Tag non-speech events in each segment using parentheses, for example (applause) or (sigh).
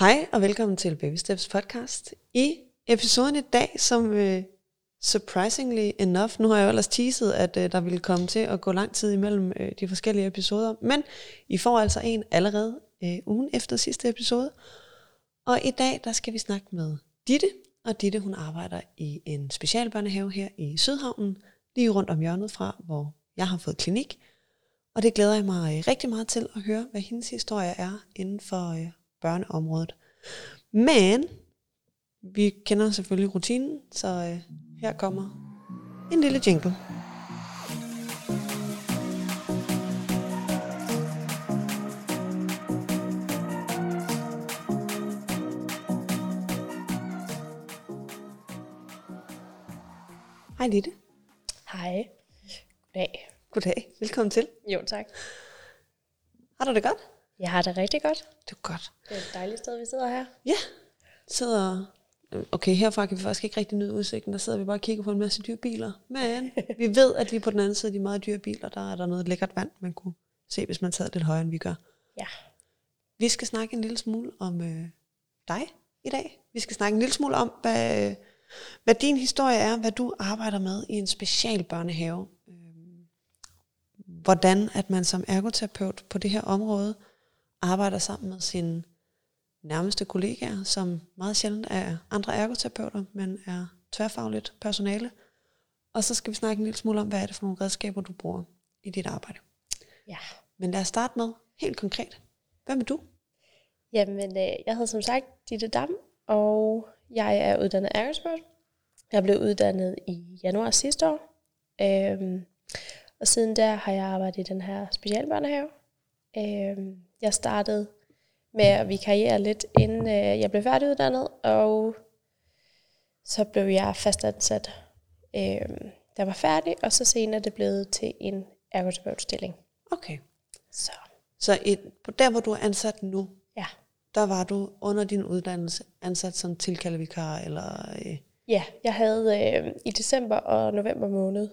Hej og velkommen til Baby Steps podcast. I episoden i dag, som uh, surprisingly enough, nu har jeg jo ellers teaset, at uh, der ville komme til at gå lang tid imellem uh, de forskellige episoder, men I får altså en allerede uh, ugen efter sidste episode. Og i dag, der skal vi snakke med Ditte, og Ditte hun arbejder i en specialbørnehave her i Sydhavnen, lige rundt om hjørnet fra, hvor jeg har fået klinik. Og det glæder jeg mig rigtig meget til at høre, hvad hendes historie er inden for øh, børneområdet. Men vi kender selvfølgelig rutinen, så øh, her kommer en lille jingle. Hej Ditte. Hej. Goddag. Goddag. Velkommen til. Jo, tak. Har du det godt? Jeg har det rigtig godt. Det er godt. Det er et dejligt sted, vi sidder her. Ja. Sidder... Okay, herfra kan vi faktisk ikke rigtig nyde udsigten. Der sidder vi bare og kigger på en masse dyre biler. Men (laughs) vi ved, at lige på den anden side af de meget dyre biler, der er der noget lækkert vand, man kunne se, hvis man sad lidt højere, end vi gør. Ja. Vi skal snakke en lille smule om øh, dig i dag. Vi skal snakke en lille smule om, hvad, hvad din historie er, hvad du arbejder med i en special børnehave. Øh, hvordan at man som ergoterapeut på det her område arbejder sammen med sine nærmeste kollegaer, som meget sjældent er andre ergoterapeuter, men er tværfagligt personale. Og så skal vi snakke en lille smule om, hvad er det for nogle redskaber, du bruger i dit arbejde. Ja. Men lad os starte med, helt konkret. Hvem er du? Jamen, øh, jeg hedder som sagt Ditte Dam, og jeg er uddannet ergoterapeut. Jeg blev uddannet i januar sidste år. Øhm, og siden der har jeg arbejdet i den her specialbørnehave. Øhm, jeg startede med at vikariere lidt, inden øh, jeg blev færdiguddannet, og så blev jeg fastansat, øh, der var færdig, og så senere er det blevet til en ergoterapeutstilling. Okay. Så Så et, der, hvor du er ansat nu, ja. der var du under din uddannelse ansat som tilkaldevikar, eller... Øh, Ja, jeg havde øh, i december og november måned,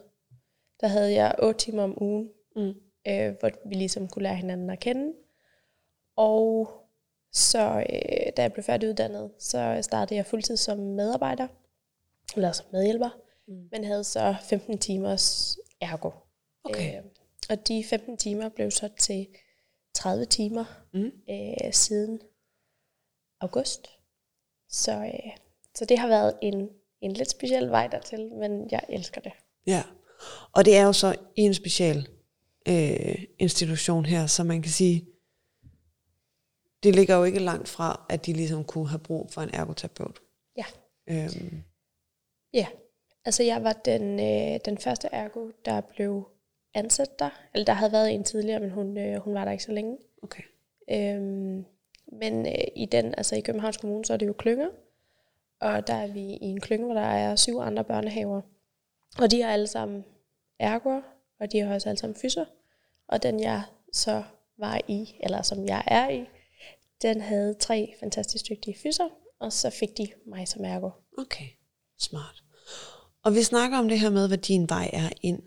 der havde jeg 8 timer om ugen, mm. øh, hvor vi ligesom kunne lære hinanden at kende. Og så øh, da jeg blev færdiguddannet, så startede jeg fuldtid som medarbejder, eller som medhjælper, Mm. men havde så 15 timers ergo. Okay. Øh, og de 15 timer blev så til 30 timer Mm. øh, siden august. Så, øh, så det har været en, en lidt speciel vej dertil, men jeg elsker det. Ja, og det er jo så en special øh, institution her, så man kan sige, det ligger jo ikke langt fra, at de ligesom kunne have brug for en ergoterapeut. Ja. Øhm, Ja, altså jeg var den, øh, den første ergo, der blev ansat der. Eller der havde været en tidligere, men hun, øh, hun var der ikke så længe. okay. Øhm, men øh, i den, altså i Københavns Kommune, så er det jo klynger. Og der er vi i en klynge, hvor der er syv andre børnehaver. Og de har alle sammen ergoer, og de har også alle sammen fyser. Og den jeg så var i, eller som jeg er i, den havde tre fantastisk dygtige fyser, og så fik de mig som ergo. Okay, smart. Og vi snakker om det her med, hvad din vej er ind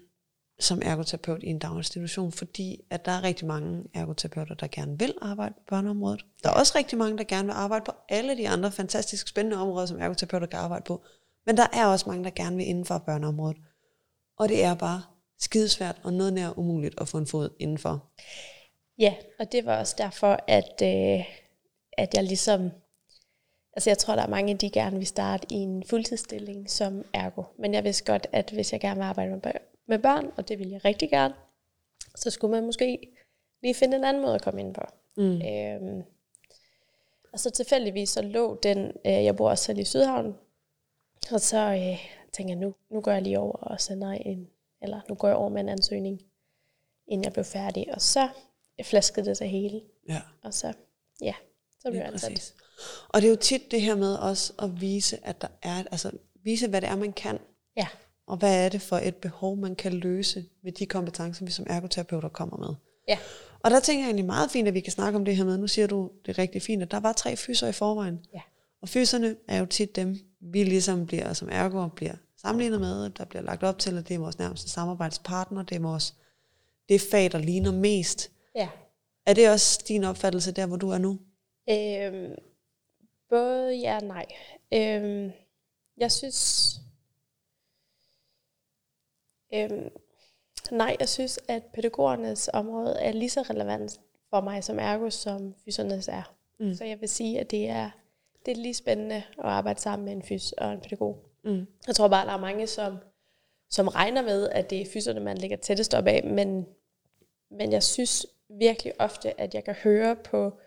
som ergoterapeut i en daginstitution, fordi at der er rigtig mange ergoterapeuter, der gerne vil arbejde på børneområdet. Der er også rigtig mange, der gerne vil arbejde på alle de andre fantastisk spændende områder, som ergoterapeuter kan arbejde på. Men der er også mange, der gerne vil inden for børneområdet. Og det er bare skidesvært og noget nær umuligt at få en fod indenfor. Ja, og det var også derfor, at, øh, at jeg ligesom... Altså jeg tror, der er mange, de gerne vil starte i en fuldtidsstilling som ergo. Men jeg vidste godt, at hvis jeg gerne vil arbejde med børn, med børn og det vil jeg rigtig gerne, så skulle man måske lige finde en anden måde at komme ind på. Mm. Øhm, og så tilfældigvis så lå den, øh, jeg bor også selv i Sydhavn, og så øh, tænker jeg, nu, nu går jeg lige over og sender en, eller nu går jeg over med en ansøgning, inden jeg blev færdig, og så flaskede det sig hele, Ja. og så, ja, så jeg ansat. præcis. Og det er jo tit det her med også at vise, at der er, altså vise, hvad det er, man kan, Ja, og hvad er det for et behov, man kan løse med de kompetencer, vi som ergoterapeuter kommer med. ja, Og der tænker jeg egentlig meget fint, at vi kan snakke om det her med, nu siger du det er rigtig fint, at der var tre fyser i forvejen. Ja. Og fyserne er jo tit dem, vi ligesom bliver som ergo bliver sammenlignet med, der bliver lagt op til, at det er vores nærmeste samarbejdspartner, det er vores det fag, der ligner mest. ja. Er det også din opfattelse der, hvor du er nu? Øhm, Både ja og nej. Øhm, jeg synes... Øhm, nej, jeg synes, at pædagogernes område er lige så relevant for mig som ergo, som fysernes er. Mm. Så jeg vil sige, at det er, det er lige spændende at arbejde sammen med en fys og en pædagog. Mm. Jeg tror bare, der er mange, som, som regner med, at det er fyserne, man ligger tættest op af, men, men jeg synes virkelig ofte, at jeg kan høre på,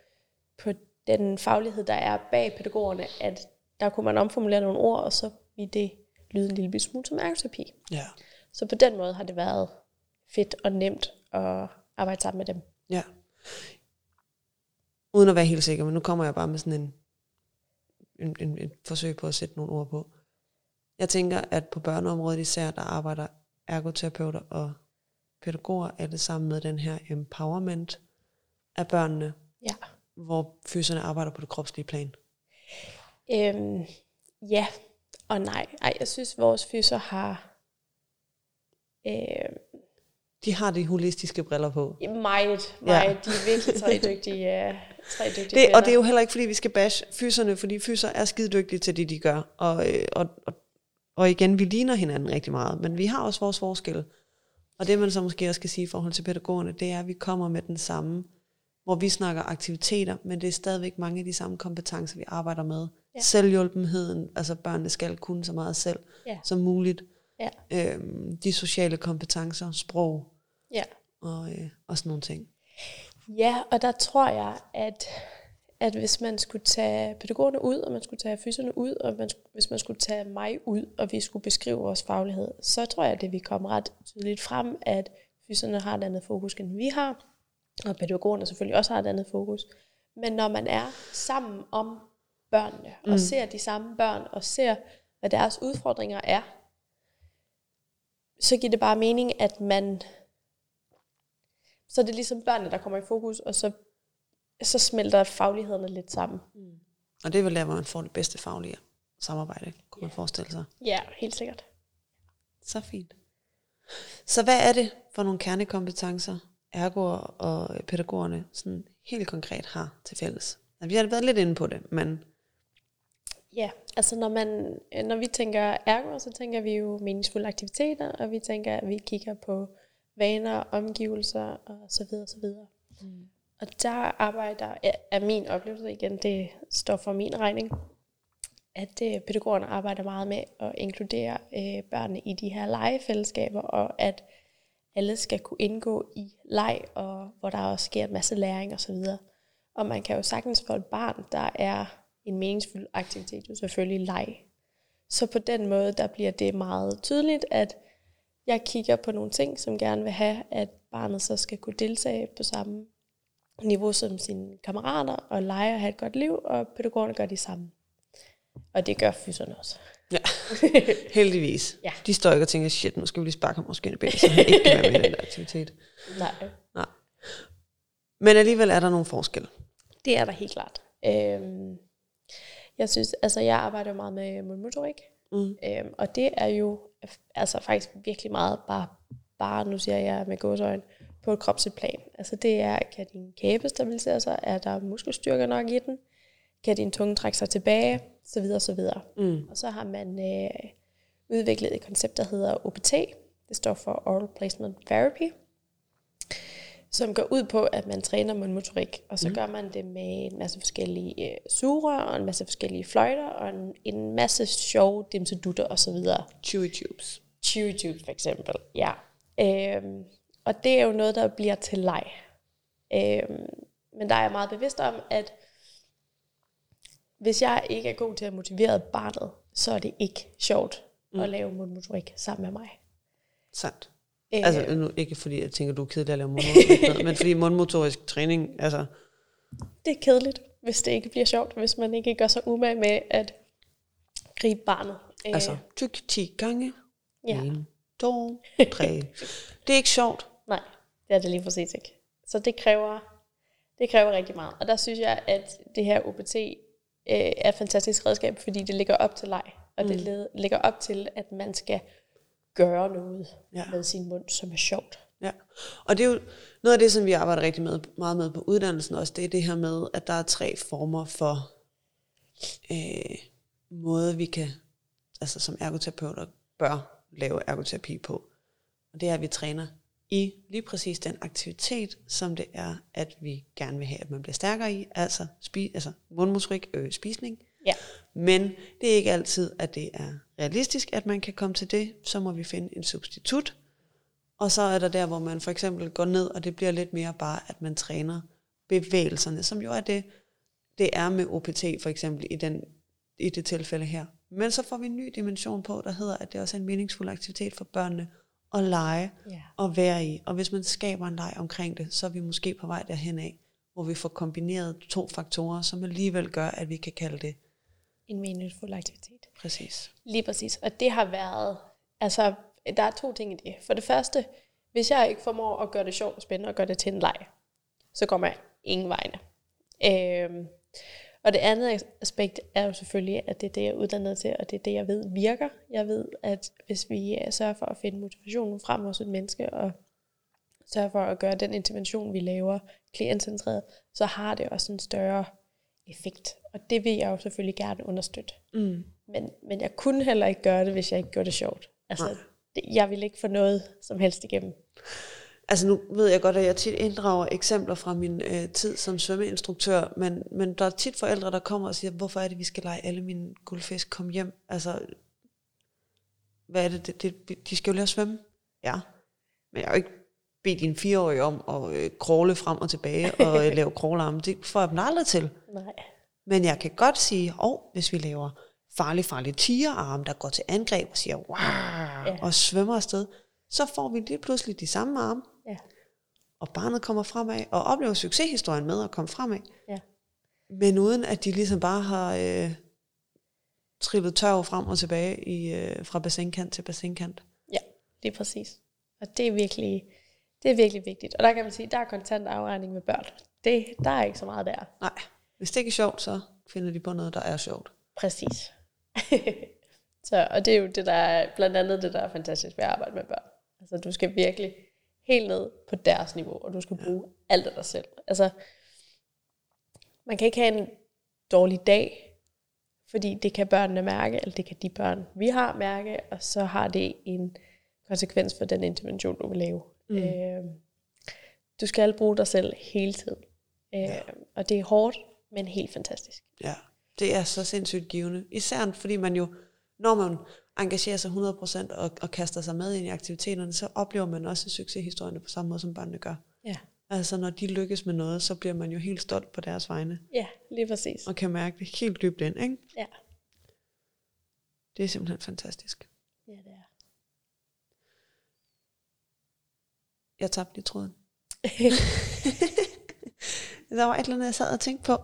på den faglighed, der er bag pædagogerne, at der kunne man omformulere nogle ord, og så vil det lyde en lille smule som ergoterapi. Ja. Så på den måde har det været fedt og nemt at arbejde sammen med dem. Ja. Uden at være helt sikker, men nu kommer jeg bare med sådan en, en, en, en forsøg på at sætte nogle ord på. Jeg tænker, at på børneområdet især, der arbejder ergoterapeuter og pædagoger alle sammen med den her empowerment af børnene, Ja. Hvor fyserne arbejder på det kropslige plan. Øhm, ja og nej. Ej, jeg synes, vores fyser har øh, De har de holistiske briller på. meget, meget. De er virkelig tre dygtige, uh, tre dygtige Det, og det er jo heller ikke, fordi vi skal bash fyserne, fordi fyser er skide dygtige til det, de gør. Og, øh, og, og, og igen, vi ligner hinanden rigtig meget, men vi har også vores forskel. Og det, man så måske også skal sige i forhold til pædagogerne, det er, at vi kommer med den samme, hvor vi snakker aktiviteter, men det er stadigvæk mange af de samme kompetencer, vi arbejder med. Ja. Selvhjulpenheden, altså børnene skal kunne så meget selv Ja. som muligt. Ja. Øhm, de sociale kompetencer, sprog Ja. og, øh, og sådan nogle ting. ja, og der tror jeg, at, at hvis man skulle tage pædagogerne ud, og man skulle tage fyserne ud, og man, hvis man skulle tage mig ud, og vi skulle beskrive vores faglighed, så tror jeg, at det vil komme ret tydeligt frem, at fyserne har et andet fokus, end vi har, og pædagogerne selvfølgelig også har et andet fokus. Men når man er sammen om børnene, og Mm. ser de samme børn, og ser, hvad deres udfordringer er, så giver det bare mening, at man... Så er det ligesom børnene, der kommer i fokus, og så, så smelter faglighederne lidt sammen. Og det er vel der, hvor man får det bedste faglige samarbejde, kunne man forestille sig. Ja, helt sikkert. Så fint. Så hvad er det for nogle kernekompetencer, ergoer og pædagogerne sådan helt konkret har til fælles? Altså, vi har været lidt inde på det, men Ja, altså når, man, når vi tænker ergo, så tænker vi jo meningsfulde aktiviteter, og vi tænker, at vi kigger på vaner, omgivelser og så videre, så videre. Mm. Og der arbejder, er- er min oplevelse igen, det står for min regning, at øh, pædagogerne arbejder meget med at inkludere øh, børnene i de her legefællesskaber, og at alle skal kunne indgå i leg, og hvor der også sker en masse læring osv. Og, og man kan jo sagtens for et barn, der er en meningsfuld aktivitet, jo selvfølgelig leg. Så på den måde, der bliver det meget tydeligt, at jeg kigger på nogle ting, som gerne vil have, at barnet så skal kunne deltage på samme niveau som sine kammerater, og lege og have et godt liv, og pædagogerne gør det samme. Og det gør fyserne også ja, (laughs) heldigvis. Ja. De står ikke og tænker, shit, nu skal vi lige sparke ham måske i ben, så han ikke kan være med i den der aktivitet. Nej. Nej. Men alligevel er der nogle forskelle. Det er der helt klart. Øhm, jeg synes, altså jeg arbejder meget med mundmotorik, Mm. øhm, og det er jo altså faktisk virkelig meget bare, bare nu siger jeg med gåsøjne, på et kropsligt plan. Altså det er, kan din kæbe stabilisere sig? Er der muskelstyrke nok i den? Kan din tunge trække sig tilbage? Så videre, så videre. Mm. Og så har man øh, udviklet et koncept, der hedder OPT. Det står for Oral Placement Therapy. Som går ud på, at man træner mundmotorik. Og så mm. gør man det med en masse forskellige øh, sugerør, og en masse forskellige fløjter, og en, en masse sjove dimsedutter osv. Chewy tubes. Chewy tube for eksempel, ja. Øhm, og det er jo noget, der bliver til leg. Øhm, men der er jeg meget bevidst om, at hvis jeg ikke er god til at motivere barnet, så er det ikke sjovt mm. at lave mundmotorik sammen med mig. Sandt. Øh, Altså nu, ikke fordi jeg tænker, du er kedelig at lave (laughs) mundmotorik, men fordi mundmotorisk træning, altså det er kedeligt, hvis det ikke bliver sjovt, hvis man ikke gør sig umage med at gribe barnet. Øh, Altså, tyk 10 gange. ja. En, to, tre. (laughs) Det er ikke sjovt. Nej, det er det lige præcis ikke. Så det kræver, det kræver rigtig meget. Og der synes jeg, at det her OPT øh, er et fantastisk redskab, fordi det ligger op til leg. Og det led- ligger op til, at man skal gøre noget Ja. med sin mund, som er sjovt. Ja. Og det er jo noget af det, som vi arbejder rigtig med, meget med på uddannelsen også, det er det her med, at der er tre former for øh, måde, vi kan, altså som ergoterapeuter, bør lave ergoterapi på. Og det er, at vi træner i lige præcis den aktivitet, som det er, at vi gerne vil have, at man bliver stærkere i, altså, spi, altså mundmotorik, øh, spisning. Ja. Men det er ikke altid, at det er realistisk, at man kan komme til det. Så må vi finde en substitut. Og så er der der, hvor man for eksempel går ned, og det bliver lidt mere bare, at man træner bevægelserne, som jo er det, det er med OPT for eksempel i, den, i det tilfælde her. Men så får vi en ny dimension på, der hedder, at det også er en meningsfuld aktivitet for børnene at lege Ja. og være i. Og hvis man skaber en leg omkring det, så er vi måske på vej derhen af, hvor vi får kombineret to faktorer, som alligevel gør, at vi kan kalde det En meningsfuld aktivitet. præcis. Lige præcis. Og det har været, altså, der er to ting i det. For det første, hvis jeg ikke formår at gøre det sjovt og spændende og gøre det til en leg, så kommer jeg ingen vegne. Øhm, og det andet aspekt er jo selvfølgelig, at det er det, jeg er uddannet til, og det er det, jeg ved virker. Jeg ved, at hvis vi øh, sørger for at finde motivationen frem hos et menneske, og sørger for at gøre den intervention, vi laver, klientcentreret, så har det også en større effekt. Og det vil jeg jo selvfølgelig gerne understøtte. Mm. Men, men jeg kunne heller ikke gøre det, hvis jeg ikke gjorde det sjovt. Altså, det, jeg ville ikke få noget som helst igennem. Altså nu ved jeg godt, at jeg tit inddrager eksempler fra min øh, tid som svømmeinstruktør, men, men der er tit forældre, der kommer og siger, hvorfor er det, vi skal lege alle mine guldfisk komme hjem? Altså, hvad er det, det, det de skal jo lære at svømme. Ja, men jeg har jo ikke bedt din fireårige om at øh, kråle frem og tilbage (laughs) og øh, lave krålarme. Det får jeg dem aldrig til. Nej. Men jeg kan godt sige, åh, oh, hvis vi laver farlig, farlig tigerarm, der går til angreb og siger, wow, Ja. og svømmer afsted, så får vi lige pludselig de samme arme, Ja. og barnet kommer fremad, og oplever succeshistorien med at komme fremad. Ja. Men uden at de ligesom bare har øh, trillet tørv frem og tilbage i, øh, fra bassinkant til bassinkant. Ja, det er præcis. Og det er virkelig, det er virkelig vigtigt. Og der kan man sige, der er kontant afregning med børn. Det, der er ikke så meget der. Nej, hvis det ikke er sjovt, så finder de på noget, der er sjovt. Præcis. (laughs) så, og det er jo det, der er, blandt andet det, der er fantastisk ved at arbejde med børn. Altså, du skal virkelig helt ned på deres niveau, og du skal bruge alt af dig selv. Altså, man kan ikke have en dårlig dag, fordi det kan børnene mærke, eller det kan de børn, vi har mærke, og så har det en konsekvens for den intervention, du vil lave. Mm. Øh, du skal bruge dig selv hele tiden. Øh, ja. Og det er hårdt, men helt fantastisk. Ja, det er så sindssygt givende. Især fordi man jo, når man engagerer sig 100% og, og kaster sig med ind i aktiviteterne, så oplever man også succeshistorierne på samme måde, som børnene gør. Ja. Altså når de lykkes med noget, så bliver man jo helt stolt på deres vegne, Ja, lige præcis. og kan mærke det helt dybt ind. Ikke? Ja, Det er simpelthen fantastisk. ja det er. Jeg tabte lige tråden. (laughs) (laughs) der var et eller andet, jeg sad og tænkte på.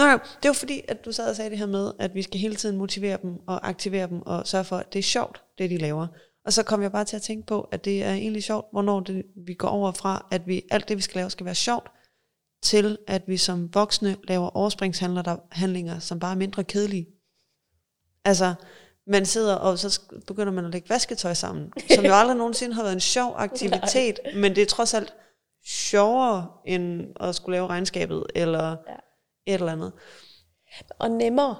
Nå jo, det var fordi, at du sad og sagde det her med, at vi skal hele tiden motivere dem og aktivere dem og sørge for, at det er sjovt, det de laver. Og så kom jeg bare til at tænke på, at det er egentlig sjovt, hvornår det, vi går over fra, at vi, alt det, vi skal lave, skal være sjovt, til at vi som voksne laver overspringshandlinger, som bare er mindre kedelige. Altså, man sidder, og så begynder man at lægge vasketøj sammen, som jo (laughs) aldrig nogensinde har været en sjov aktivitet, men det er trods alt sjovere, end at skulle lave regnskabet, eller Ja. Et eller andet. Og nemmere.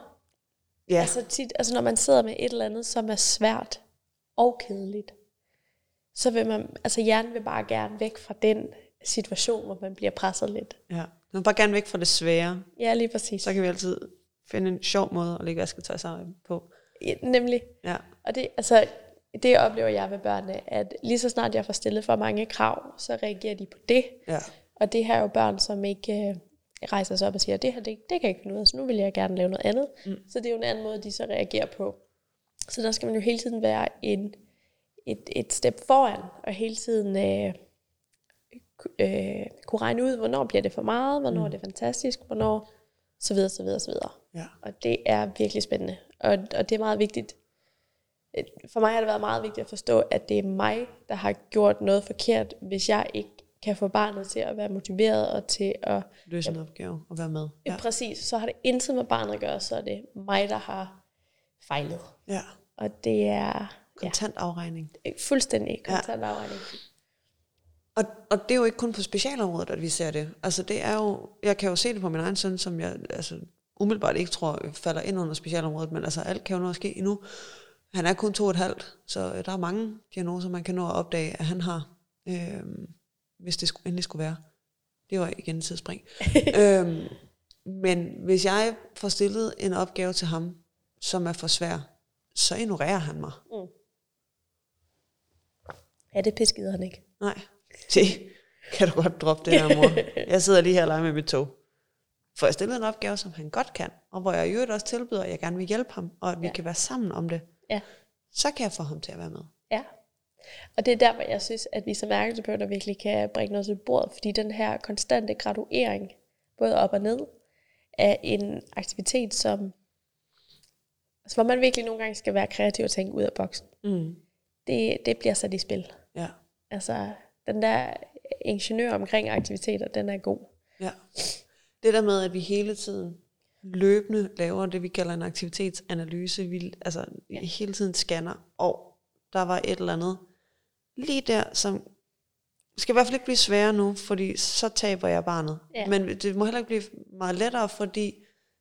Ja, Altså, tit, altså når man sidder med et eller andet, som er svært og kedeligt, så vil man, altså hjernen vil bare gerne væk fra den situation, hvor man bliver presset lidt. ja. Man vil bare gerne væk fra det svære. Ja, lige præcis. Så kan vi altid finde en sjov måde at lægge vasketøj sammen på. Ja, nemlig. Ja, Og det, altså, det oplever jeg ved børnene, at lige så snart jeg får stillet for mange krav, så reagerer de på det. ja, Og det her er jo børn, som ikke øh, rejser sig op og siger, det her, det, det kan jeg ikke finde ud af, så nu vil jeg gerne lave noget andet. Mm. Så det er jo en anden måde, de så reagerer på. Så der skal man jo hele tiden være en, et, et step foran, og hele tiden øh, øh, kunne regne ud, hvornår bliver det for meget, hvornår mm. er det fantastisk, hvornår, så videre, så videre, så videre. ja. Og det er virkelig spændende. Og, og det er meget vigtigt. Øh, For mig har det været meget vigtigt at forstå, at det er mig, der har gjort noget forkert, hvis jeg ikke kan få barnet til at være motiveret og til at... Løse en opgave og være med. Ja. Ja, Præcis, så har det intet med barnet at gøre, så er det mig, der har fejlet. ja. Og det er ja, kontant afregning. fuldstændig Ja. kontant afregning. Og, og det er jo ikke kun på specialområdet, at vi ser det. Altså det er jo, jeg kan jo se det på min egen søn, som jeg altså, umiddelbart ikke tror falder ind under specialområdet, men altså alt kan jo nå at ske endnu. Han er kun to og et halvt, så øh, der er mange diagnoser, man kan nå at opdage, at han har, øh, hvis det endelig skulle være. Det var igen et tidsspring. (laughs) øhm, men hvis jeg får stillet en opgave til ham, som er for svær, så ignorerer han mig. Ja, det piskede han ikke. Nej, det kan du godt droppe det her, mor. (laughs) Jeg sidder lige her og leger med mit tog. For jeg stillet en opgave, som han godt kan, og hvor jeg i øvrigt også tilbyder, at jeg gerne vil hjælpe ham, og at vi Ja. kan være sammen om det, Ja. så kan jeg få ham til at være med. Ja. Og det er der, hvor jeg synes, at vi som ergoterapeuter virkelig kan bringe noget til bordet, fordi den her konstante graduering, både op og ned, er en aktivitet, som altså, hvor man virkelig nogle gange skal være kreativ og tænke ud af boksen. Mm. Det, det bliver sat i spil. Ja. Altså, den der ingeniør omkring aktiviteter, den er god. ja. Det der med, at vi hele tiden løbende laver det, vi kalder en aktivitetsanalyse, vi altså ja. hele tiden scanner, og der var et eller andet lige der, som skal i hvert fald ikke blive sværere nu, fordi så taber jeg barnet. Ja. Men det må heller ikke blive meget lettere, fordi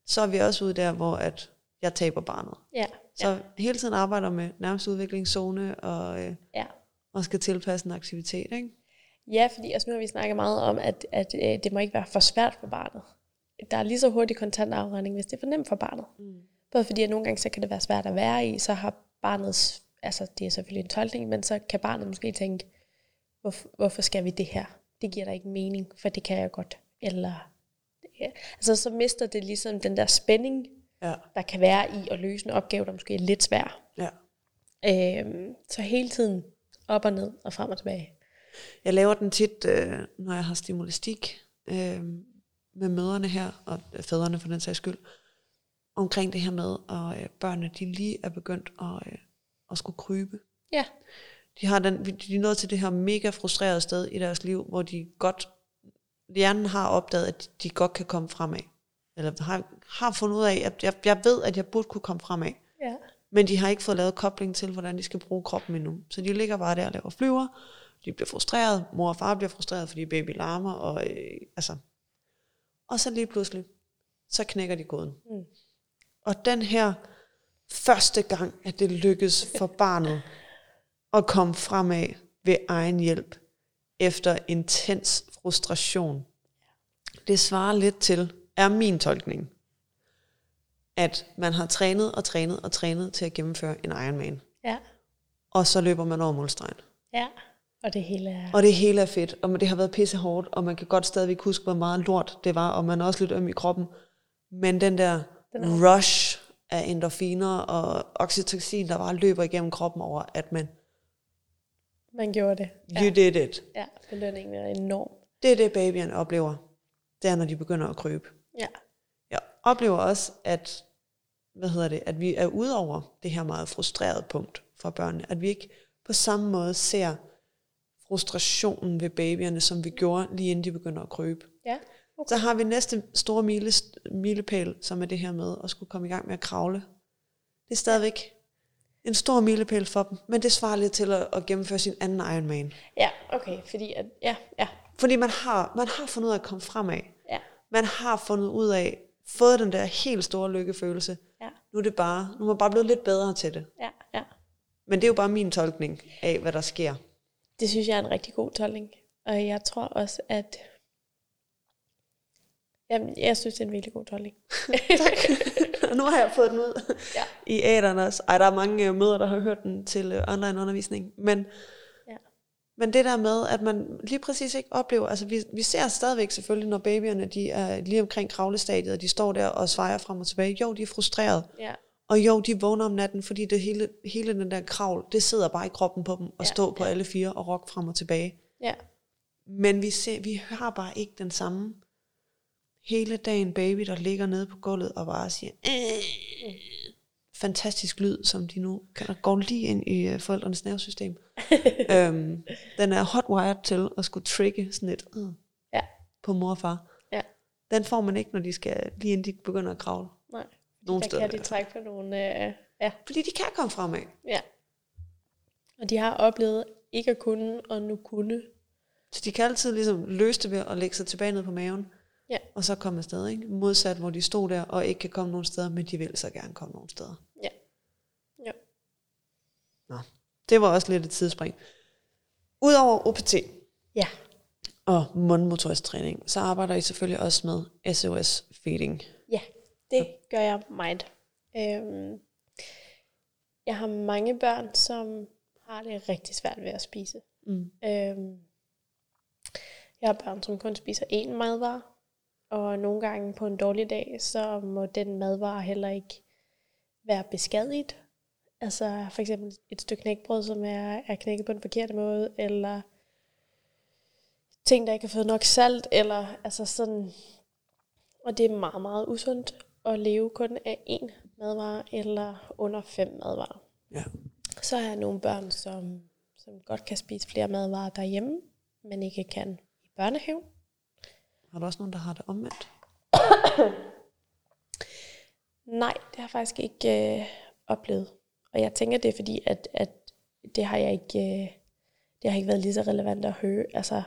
så er vi også ude der, hvor at jeg taber barnet. Ja, Så ja. hele tiden arbejder med nærmest udviklingszone og, øh, ja. og skal tilpasse en aktivitet. Ikke? Ja, fordi altså, nu har vi snakket meget om, at, at øh, det må ikke være for svært for barnet. Der er lige så hurtig kontant afregning, hvis det er for nemt for barnet. Mm. Både fordi, at nogle gange så kan det være svært at være i, så har barnets, altså det er selvfølgelig en tolkning, men så kan barnet måske tænke, hvorfor, hvorfor skal vi det her? Det giver da ikke mening, for det kan jeg godt. Eller, ja. altså så mister det ligesom den der spænding, Ja. der kan være i at løse en opgave, der måske er lidt svær. ja. Øhm, så hele tiden op og ned og frem og tilbage. Jeg laver den tit, øh, når jeg har stimulistik øh, med møderne her, og fædrene for den sags skyld, omkring det her med, at øh, børnene de lige er begyndt at, øh, at skulle krybe. Ja, De, har den, de er nået til det her mega frustrerede sted i deres liv, hvor de godt, hjernen har opdaget, at de godt kan komme fremad. Eller har, har fundet ud af, at jeg, jeg ved, at jeg burde kunne komme fremad. ja, Men de har ikke fået lavet kobling til, hvordan de skal bruge kroppen endnu. Så de ligger bare der og laver flyver. De bliver frustreret. Mor og far bliver frustreret, fordi baby larmer. Og, øh, altså. og så lige pludselig, så knækker de koden. Mm. Og den her første gang, at det lykkes for barnet at komme fremad ved egen hjælp, efter intens frustration, det svarer lidt til, er min tolkning, at man har trænet og trænet og trænet til at gennemføre en Ironman. ja, Og så løber man over målstregen. ja. Og det hele er... Og det hele er fedt, og det har været pisse hårdt, og man kan godt stadigvæk huske, hvor meget lort det var, og man er også lidt øm i kroppen. Men den der Den er- rush af endorfiner og oxytocin, der bare løber igennem kroppen over, at man, Man gjorde det. you did it. Ja, belønningen er enorm. Det er det, babyerne oplever. Det er, når de begynder at krybe. Ja, Jeg oplever også, at, hvad hedder det, at vi er ude over det her meget frustrerede punkt for børnene. At vi ikke på samme måde ser frustrationen ved babyerne, som vi gjorde lige inden de begynder at krybe. ja. Så har vi næste store mile, milepæl, som er det her med at skulle komme i gang med at kravle. Det er stadigvæk en stor milepæl for dem, men det svarer lidt til at, at gennemføre sin anden Ironman. Ja, okay, fordi at, ja, ja, Fordi man har, man har fundet ud af at komme fremad. ja, Man har fundet ud af, fået den der helt store lykkefølelse. ja, Nu er det bare, nu er man bare blevet lidt bedre til det. ja, ja. Men det er jo bare min tolkning af, hvad der sker. Det synes jeg er en rigtig god tolkning. Og jeg tror også, at... Jamen, jeg synes, det er en virkelig god tolkning. (laughs) Og nu har jeg fået den ud Ja. i æderen også. Ej, der er mange øh, møder, der har hørt den til øh, online undervisning. Men, Ja. men det der med, at man lige præcis ikke oplever, altså vi, vi ser stadigvæk selvfølgelig, når babyerne de er lige omkring kravlestadiet, og de står der og svejer frem og tilbage. Jo, de er frustreret. Ja, Og jo, de vågner om natten, fordi det hele, hele den der kravl, det sidder bare i kroppen på dem, og Ja, stå på ja. alle fire og rock frem og tilbage. ja, Men vi, ser, vi har bare ikke den samme hele dagen baby, der ligger nede på gulvet og bare siger, øh, fantastisk lyd, som de nu kan, går lige ind i øh, forældrenes nervesystem. (laughs) øhm, den er hotwired til at skulle trigge sådan et øh, Ja. på mor og far. Ja. Den får man ikke, når de skal, lige inden de begynder at kravle. nej. Nogle Der steder. kan de trække på nogle... Øh, ja, Fordi de kan komme fremad. ja. Og de har oplevet ikke at kunne, og nu kunne. Så de kan altid ligesom løse det ved at lægge sig tilbage ned på maven. Ja. Og så komme afsted, ikke? Modsat, hvor de stod der og ikke kan komme nogen steder, men de vil så gerne komme nogen steder. Ja. Ja. Nå, det var også lidt et tidsspring. Udover OPT Ja. og mundmotorisk træning, så arbejder I selvfølgelig også med SOS feeding. Ja, det gør jeg meget. Øhm, jeg har mange børn, som har det rigtig svært ved at spise. Mm. Øhm, jeg har børn, som kun spiser én madvare, og nogle gange på en dårlig dag, så må den madvare heller ikke være beskadiget. Altså for eksempel et stykke knækbrød, som er, er knækket på den forkerte måde, eller ting, der ikke har fået nok salt, eller altså sådan... Og det er meget, meget usundt at leve kun af én madvare, eller under fem madvarer. Ja. Så har jeg nogle børn, som, som godt kan spise flere madvarer derhjemme, men ikke kan i børnehave. Har du også nogen, der har det omvendt? (coughs) Nej, det har jeg faktisk ikke øh, oplevet. Og jeg tænker, det er fordi, at, at det har jeg ikke, øh, det har ikke været lige så relevant at høre. Altså,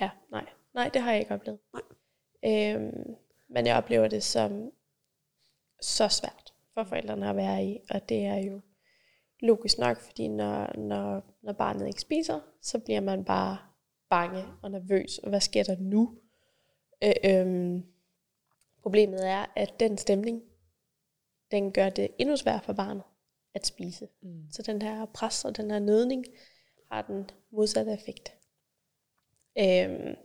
ja, nej. Nej, det har jeg ikke oplevet. Nej. Øhm, men jeg oplever det som så svært for forældrene at være i, og det er jo logisk nok, fordi når, når, når barnet ikke spiser, så bliver man bare bange og nervøs, og hvad sker der nu? Øh, øhm, problemet er, at den stemning, den gør det endnu sværere for barnet at spise. Mm. Så den her pres og den her nødning har den modsatte effekt. Øhm,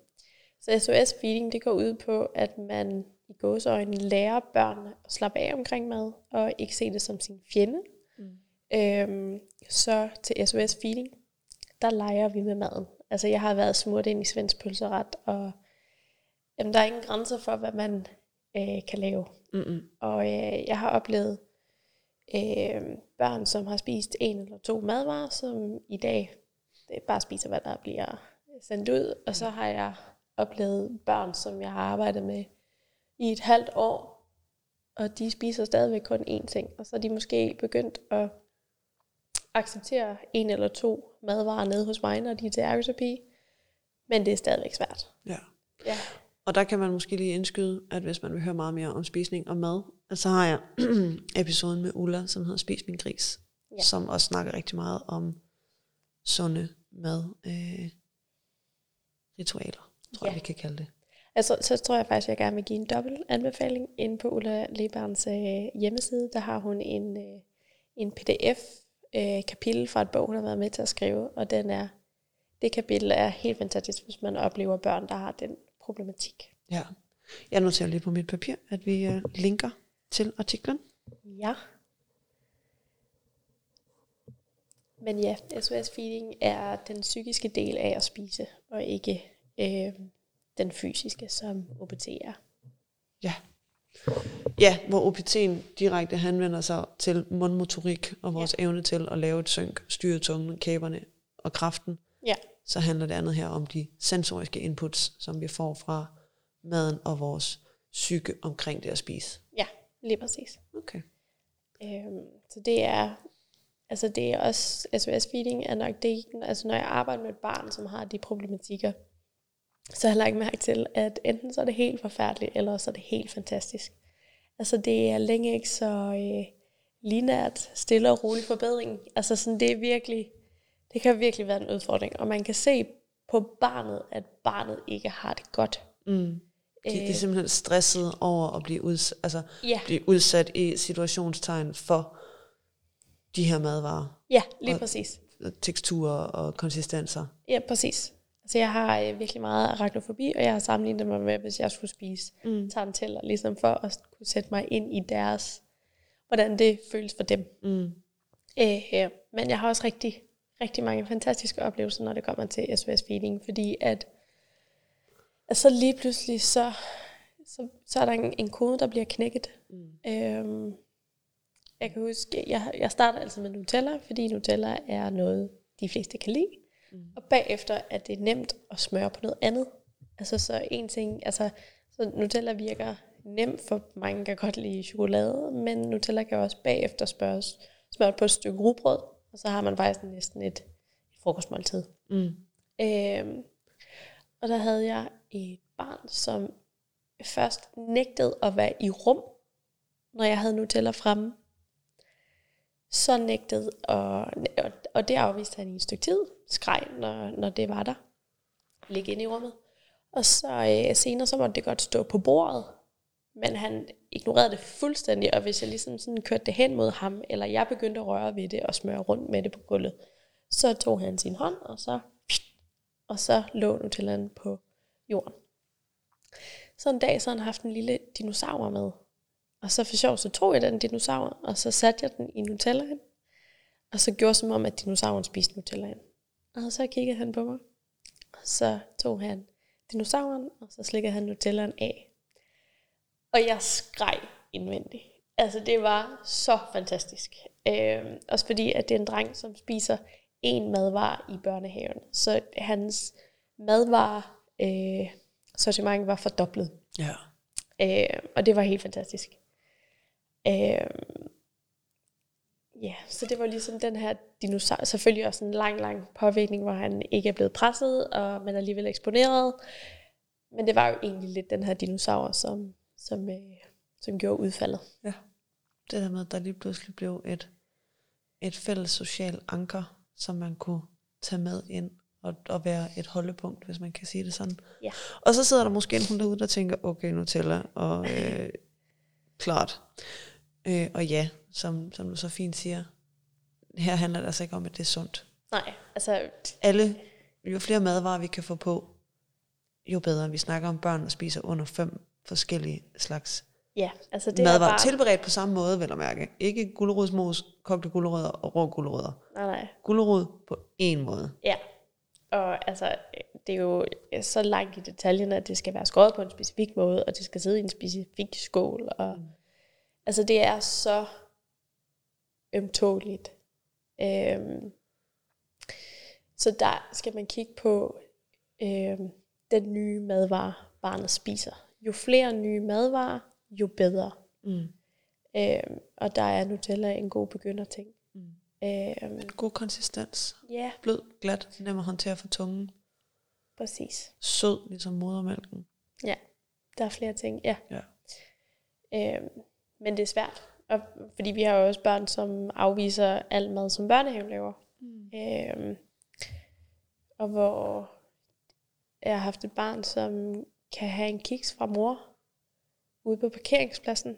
så SOS feeding, det går ud på, at man i gåseøjne lærer børnene at slappe af omkring mad, og ikke se det som sin fjende. Mm. Øhm, så til SOS feeding, der leger vi med maden. Altså jeg har været smurt ind i svensk pølseret, og jamen, der er ingen grænser for, hvad man øh, kan lave. Mm-mm. Og øh, jeg har oplevet øh, børn, som har spist en eller to madvarer, som i dag det bare spiser, hvad der bliver sendt ud. Og så har jeg oplevet børn, som jeg har arbejdet med i et halvt år, og de spiser stadigvæk kun én ting. Og så er de måske begyndt at acceptere en eller to madvarer nede hos mig, når de er til ergoterapi. Men det er stadigvæk svært. Ja. Ja. Og der kan man måske lige indskyde, at hvis man vil høre meget mere om spisning og mad, så har jeg (clears throat) episoden med Ulla, som hedder Spis min gris, Ja. som også snakker rigtig meget om sunde mad øh, ritualer, tror Ja. jeg, vi kan kalde det. Altså, så tror jeg faktisk, at jeg gerne vil give en dobbelt anbefaling. Inde på Ulla Leberns øh, hjemmeside, der har hun en, øh, en pdf-kapitel fra et bog, hun har været med til at skrive, og den er, det kapitel er helt fantastisk, hvis man oplever børn, der har den problematik. Ja. Jeg noterer lige på mit papir, at vi øh, linker til artiklen. Ja. Men ja, SOS feeding er den psykiske del af at spise, og ikke øh, den fysiske, som OPT er. Ja. Ja, hvor OPT'en direkte henvender sig til mundmotorik og vores ja. evne til at lave et synk, styre tungen, kæberne og kraften. Ja. Så handler det andet her om de sensoriske inputs, som vi får fra maden og vores psyke omkring det at spise. Ja, lige præcis. Okay. Øhm, så det er, altså det er også, SOS feeding er nok det, altså når jeg arbejder med et barn, som har de problematikker, så har jeg lagt mærke til, at enten så er det helt forfærdeligt, eller så er det helt fantastisk. Altså det er længe ikke så øh, linært, stille og rolig forbedring. Altså sådan, det er virkelig, det kan virkelig være en udfordring, og man kan se på barnet, at barnet ikke har det godt. Mm. De, de er Øh. simpelthen stresset over at blive, uds- altså, Ja, blive udsat i situationstegn for de her madvarer, ja lige Og- præcis. teksturer og konsistenser. Ja, præcis. Altså jeg har øh, virkelig meget arachnofobi, og jeg har sammenlignet mig med, hvis jeg skulle spise Mm. taranteller, ligesom for at kunne sætte mig ind i deres, hvordan det føles for dem. Mm. Øh, øh, men jeg har også rigtig, rigtig mange fantastiske oplevelser, når det kommer til SOS Feeding, fordi at, at så lige pludselig, så, så, så er der en, en kode, der bliver knækket. Mm. Øhm, jeg kan huske, jeg, jeg starter altid med Nutella, fordi Nutella er noget, de fleste kan lide. Mm. Og bagefter er det nemt at smøre på noget andet. Altså så en ting, altså så Nutella virker nemt, for mange kan godt lide chokolade, men Nutella kan også bagefter spørges, smøre på et stykke rugbrød, og så har man faktisk næsten et, et frokostmåltid. Mm. Øhm, og der havde jeg et barn, som først nægtede at være i rum, når jeg havde Nutella fremme. Så nægtede, og, og det afviste han i et stykke tid, skreg, når, når det var der. Ligge ind i rummet. Og så øh, senere, så måtte det godt stå på bordet, men han ignorerede det fuldstændig, og hvis jeg ligesom sådan kørte det hen mod ham, eller jeg begyndte at røre ved det og smøre rundt med det på gulvet, så tog han sin hånd, og så, og så lå Nutellaen på jorden. Så en dag så han haft en lille dinosaur med, og så for sjov, så tog jeg den dinosaur, og så satte jeg den i Nutellaen, og så gjorde som om, at dinosauren spiste Nutellaen. Og så kiggede han på mig, og så tog han dinosauren, og så slikkede han Nutellaen af. Og jeg skreg indvendigt. Altså, det var så fantastisk. Øh, også fordi, at det er en dreng, som spiser en madvar i børnehaven. Så hans madvar øh, sortiment var fordoblet. Ja. Øh, og det var helt fantastisk. Øh, ja, så det var ligesom den her dinosaur, selvfølgelig også en lang, lang påvirkning, hvor han ikke er blevet presset, og man er alligevel eksponeret. Men det var jo egentlig lidt den her dinosaur, som, som, øh, som gjorde udfaldet. Ja. Det der med, at der lige pludselig blev et, et fælles social anker, som man kunne tage med ind og, og være et holdepunkt, hvis man kan sige det sådan. Ja. Og så sidder der måske en hund derude, der tænker, okay, Nutella, og øh, klart. Øh, og ja, som, som du så fint siger, her handler det altså ikke om, at det er sundt. Nej, altså... Alle, jo flere madvarer vi kan få på, jo bedre. Vi snakker om børn, der spiser under fem forskellige slags Ja, altså det madvarer. er bare... Tilberedt på samme måde, vel at mærke. Ikke gulerodsmos, kogte gulerødder og rå gulerødder. Nej, nej. Gulerod på én måde. Ja, og altså, det er jo så langt i detaljen, at det skal være skåret på en specifik måde, og det skal sidde i en specifik skål. Og, mm. Altså, det er så ømtåligt. Øhm, så der skal man kigge på øhm, den nye madvare, barnet spiser. Jo flere nye madvarer, jo bedre. Mm. Øhm, og der er Nutella en god begynderting. Mm. Øhm, God konsistens. ja, Blød, glat, nem at håndtere for tungen. præcis. Sød, ligesom modermælken. Ja, der er flere ting, ja. Ja. Øhm, men det er svært, og, fordi vi har jo også børn, som afviser al mad, som børnehaven laver. Mm. Øhm, og hvor jeg har haft et barn, som kan have en kiks fra mor ude på parkeringspladsen,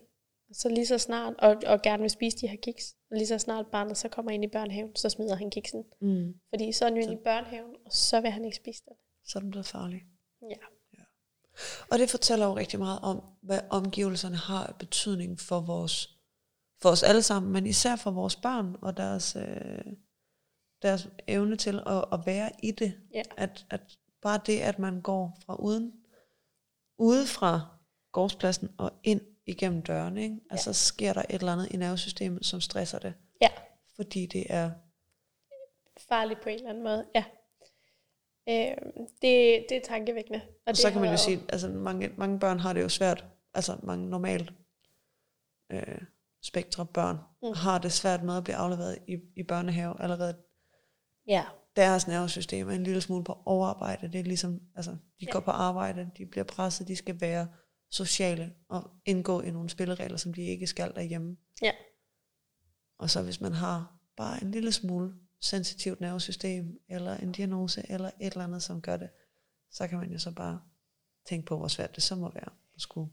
og så lige så snart, og, og gerne vil spise de her kiks, og lige så snart barnet så kommer ind i børnehaven, så smider han kiksen. Mm. Fordi så er han jo inde i børnehaven, og så vil han ikke spise den. Så er den blevet farlig. Ja. Og det fortæller jo rigtig meget om, hvad omgivelserne har af betydning for vores, for os alle sammen, men især for vores børn og deres, øh, deres evne til at, at være i det. Ja. At, at bare det, at man går fra uden, ude fra gårdspladsen og ind igennem døren, ikke? altså sker der et eller andet i nervesystemet, som stresser det, Ja, fordi det er, farligt på en eller anden måde, ja. Øhm, det, det er tankevækkende. Og, og så kan man jo sige, altså mange, mange børn har det jo svært, altså mange normalt øh, spektre børn, mm. har det svært med at blive afleveret i, i børnehave allerede Ja, deres nervesystem er en lille smule på overarbejde. Det er ligesom, altså, de Ja. går på arbejde, de bliver presset, de skal være sociale og indgå i nogle spilleregler, som de ikke skal derhjemme. Ja. Og så hvis man har bare en lille smule sensitivt nervesystem, eller en diagnose, eller et eller andet, som gør det, så kan man jo så bare tænke på, hvor svært det så må være at skulle.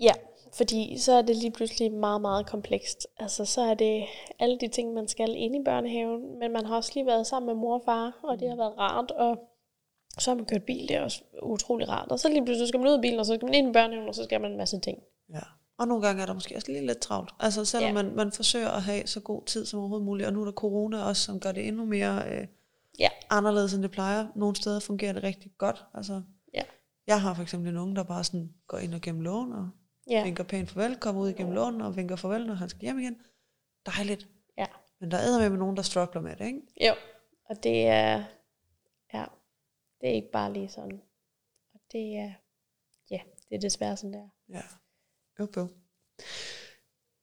Ja, fordi så er det lige pludselig meget, meget komplekst. Altså, så er det alle de ting, man skal ind i børnehaven, men man har også lige været sammen med mor og far, og det har været rart, og så har man kørt bil, det er også utrolig rart. Og så lige pludselig skal man ud af bilen, og så skal man ind i børnehaven, og så skal man en masse ting. Ja. Og nogle gange er der måske også lige lidt travlt. Altså selvom Ja. ja. man, man forsøger at have så god tid som overhovedet muligt, og nu er der corona også, som gør det endnu mere øh, Ja. anderledes, end det plejer. Nogle steder fungerer det rigtig godt. Altså, Ja. Jeg har for eksempel en unge, der bare sådan går ind og gennem lån, og Ja, ja. vinker pænt farvel, kommer ud igennem lånen, og vinker farvel, når han skal hjem igen. Dejligt. Ja. Men der er med nogen, der struggler med det, ikke? jo. Og det er, ja, det er ikke bare lige sådan. Og det er, ja, det er desværre sådan der. Ja. Jo, jo.